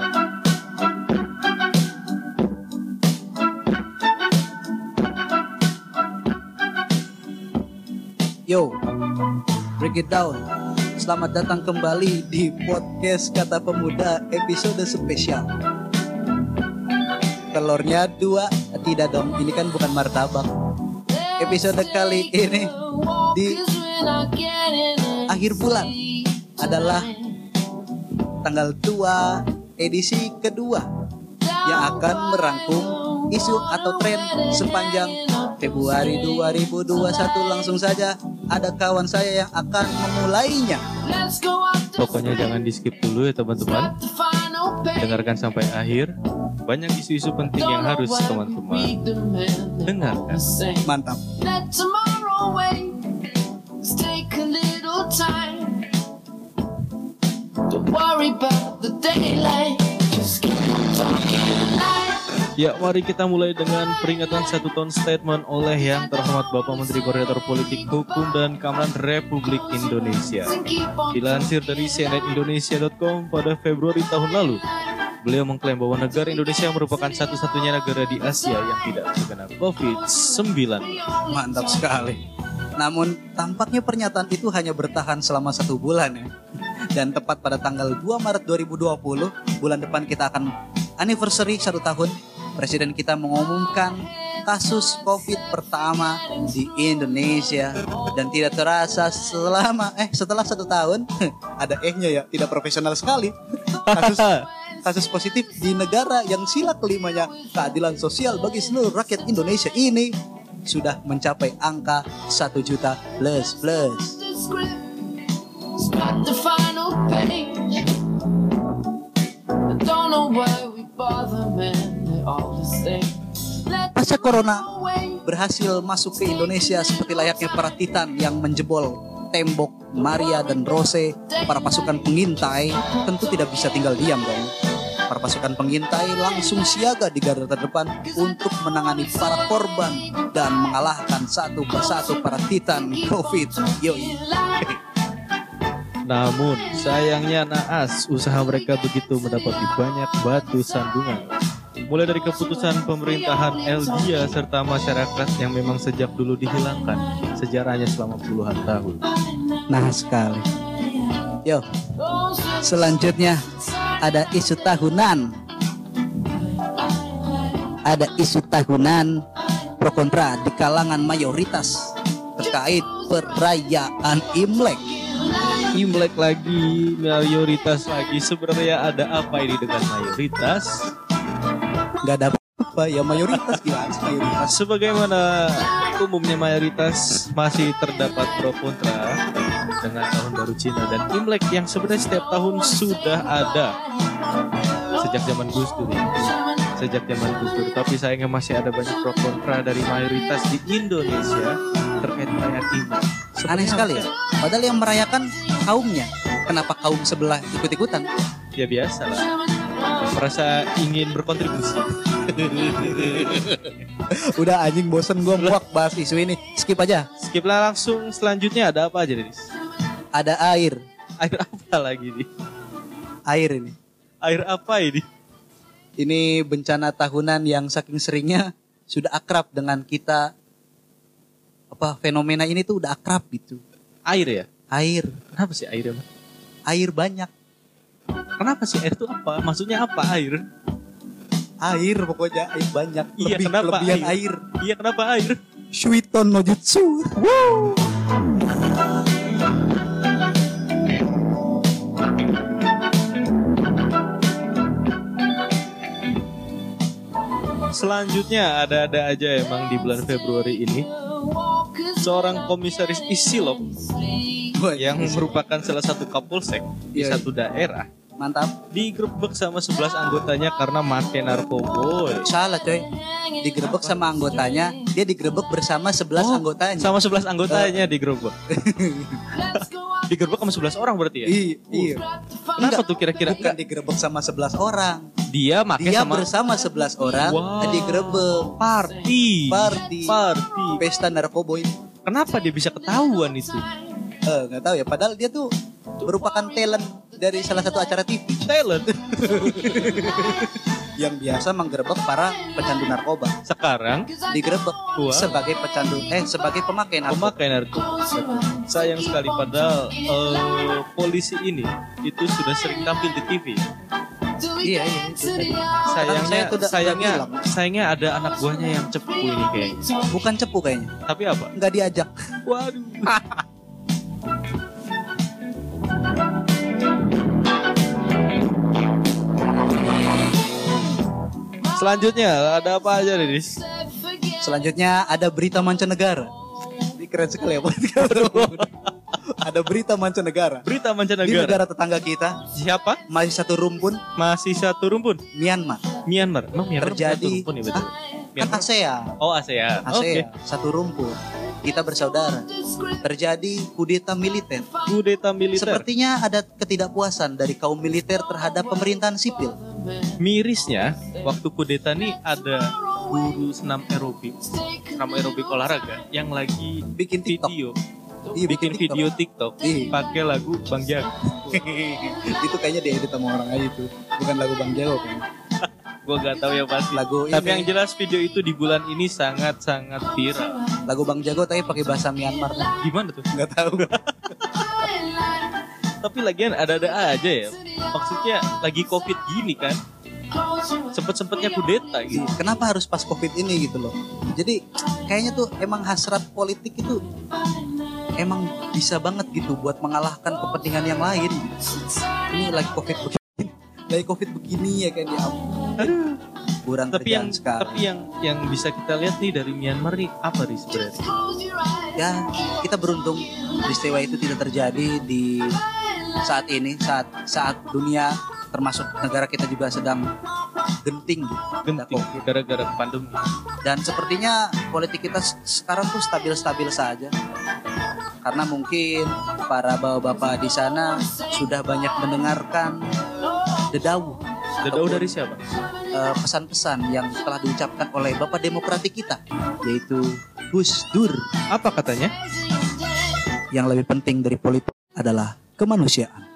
Yo, break it down. Selamat datang kembali di podcast Kata Pemuda episode spesial. Telurnya dua, tidak dong. Ini kan bukan martabak. Episode kali ini di akhir bulan adalah tanggal 2 edisi kedua yang akan merangkum isu atau tren sepanjang Februari 2021 langsung saja ada kawan saya yang akan memulainya. Pokoknya jangan di skip dulu ya teman-teman. Dengarkan sampai akhir. Banyak isu-isu penting yang harus teman-teman dengarkan. Mantap. Don't worry about Ya, mari kita mulai dengan peringatan satu tahun statement oleh yang terhormat Bapak Menteri Koordinator Politik Hukum dan Keamanan Republik Indonesia. Dilansir dari cnnindonesia.com pada Februari tahun lalu, beliau mengklaim bahwa negara Indonesia merupakan satu-satunya negara di Asia yang tidak terkena COVID-19. Mantap sekali. Namun tampaknya pernyataan itu hanya bertahan selama satu bulan ya. Dan tepat pada tanggal 2 Maret 2020, bulan depan kita akan anniversary satu tahun. Presiden kita mengumumkan kasus COVID pertama di Indonesia dan tidak terasa selama eh setelah satu tahun ada eh-nya ya tidak profesional sekali kasus kasus positif di negara yang sila kelimanya keadilan sosial bagi seluruh rakyat Indonesia ini sudah mencapai angka 1 juta plus plus. Pasca corona berhasil masuk ke Indonesia seperti layaknya para titan yang menjebol tembok Maria dan Rose para pasukan pengintai. Tentu tidak bisa tinggal diam dong para pasukan pengintai langsung siaga di garda terdepan untuk menangani para korban dan mengalahkan satu persatu para titan COVID yoi Namun, sayangnya naas, usaha mereka begitu mendapati banyak batu sandungan. Mulai dari keputusan pemerintahan Eldia serta masyarakat yang memang sejak dulu dihilangkan sejarahnya selama puluhan tahun. nah sekali yo selanjutnya ada isu tahunan ada isu tahunan pro kontra di kalangan mayoritas terkait perayaan Imlek. Imlek lagi, mayoritas lagi. Sebenarnya ada apa ini dengan mayoritas? Gak ada apa ya mayoritas gimana mayoritas? Sebagaimana umumnya mayoritas masih terdapat pro kontra dengan tahun baru Cina dan Imlek yang sebenarnya setiap tahun sudah ada sejak zaman Gus Dur. Sejak zaman Gus Dur, tapi sayangnya masih ada banyak pro kontra dari mayoritas di Indonesia terkait perayaan Imlek. Aneh sekali ya. Padahal yang merayakan kaumnya. Kenapa kaum sebelah ikut-ikutan? Ya biasa lah. Merasa ingin berkontribusi. Udah anjing bosen gue muak bahas isu ini. Skip aja. Skip lah langsung selanjutnya ada apa aja Denis? Ada air. Air apa lagi nih? Air ini. Air apa ini? Ini bencana tahunan yang saking seringnya sudah akrab dengan kita. Apa fenomena ini tuh udah akrab gitu. Air ya? Air, Kenapa sih air emang? air banyak. Kenapa sih air itu apa? Maksudnya apa air? Air pokoknya air banyak. Iya, Lebih kenapa kelebihan air? air. Iya kenapa air? Shuiton no jutsu. Woo! Selanjutnya ada-ada aja emang di bulan Februari ini seorang komisaris Isilop Wah, yang merupakan salah satu kapolsek di Iya. satu daerah mantap. digerebek sama 11 anggotanya karena make narkoba. Salah coy. Digerebek sama anggotanya, dia digerebek bersama 11 Oh, anggotanya. Sama 11 anggotanya digerebek. digerebek sama 11 orang berarti ya? Iya, iya. Kenapa tuh kira-kira? Bukan digerebek sama 11 orang. Dia make Dia sama bersama 11 orang Wow. digerebek. party. Party. Party. Pesta narkoboy. Kenapa dia bisa ketahuan itu? Eh, nggak tahu ya. Padahal dia tuh merupakan talent dari salah satu acara TV Talent. yang biasa menggerebek para pecandu narkoba. Sekarang Digerebek Wah. sebagai pecandu eh sebagai pemakai narkoba. pemakai narkoba. Sayang sekali padahal eh, polisi ini itu sudah sering tampil di TV. Iya, iya. Sayangnya saya sayangnya bilang. sayangnya ada anak buahnya yang cepu ini kayaknya. Bukan cepu kayaknya. Tapi apa? Nggak diajak. Waduh. Selanjutnya ada apa aja nih, Dis? Selanjutnya ada berita mancanegara. Ini keren sekali ya Ada berita mancanegara. Berita Di mancanegara. negara tetangga kita Siapa? masih satu rumpun Masih satu rumpun. Myanmar. Myanmar. Emang Myanmar Terjadi- satu rumpun ya betul? Kan Myanmar. ASEAN. Oh ASEAN. Oke. ASEAN satu rumpun. Kita bersaudara. Terjadi kudeta militer. Kudeta militer. Sepertinya ada ketidakpuasan dari kaum militer terhadap pemerintahan sipil. Mirisnya waktu kudeta nih ada guru senam aerobik, senam aerobik olahraga yang lagi Bikin TikTok. video, Iya, bikin TikTok. video TikTok Iya. pakai lagu Bang Jago. itu kayaknya diedit sama orang aja itu. Bukan lagu Bang Jago kayaknya. Gue gak tahu ya pasti. Lagu Tapi ini. yang jelas video itu di bulan ini sangat sangat viral. Lagu Bang Jago tapi pakai bahasa Myanmar. Gimana tuh? Nggak tahu. Tapi lagian ada-ada aja ya. Maksudnya lagi covid gini kan, sempet-sempetnya kudeta gitu. Iya, Kenapa harus pas Covid ini gitu loh. Jadi kayaknya tuh emang hasrat politik itu emang bisa banget gitu buat mengalahkan kepentingan yang lain. Ini lagi Covid begini. Lagi Covid begini ya kan ya. ampun. Kurang Tapi yang sekali. tapi yang yang bisa kita lihat nih dari Myanmar nih apa nih sebenarnya? ya kita beruntung peristiwa itu tidak terjadi di saat ini saat saat dunia termasuk negara kita juga sedang genting gitu, Genting gara-gara pandemi. dan sepertinya politik kita sekarang tuh stabil-stabil saja karena mungkin para bapak-bapak di sana sudah banyak mendengarkan dedauh Dedau ataupun, dari siapa? eh, pesan-pesan yang telah diucapkan oleh bapak demokratik kita yaitu Gus Dur Apa katanya? yang lebih penting dari politik adalah kemanusiaan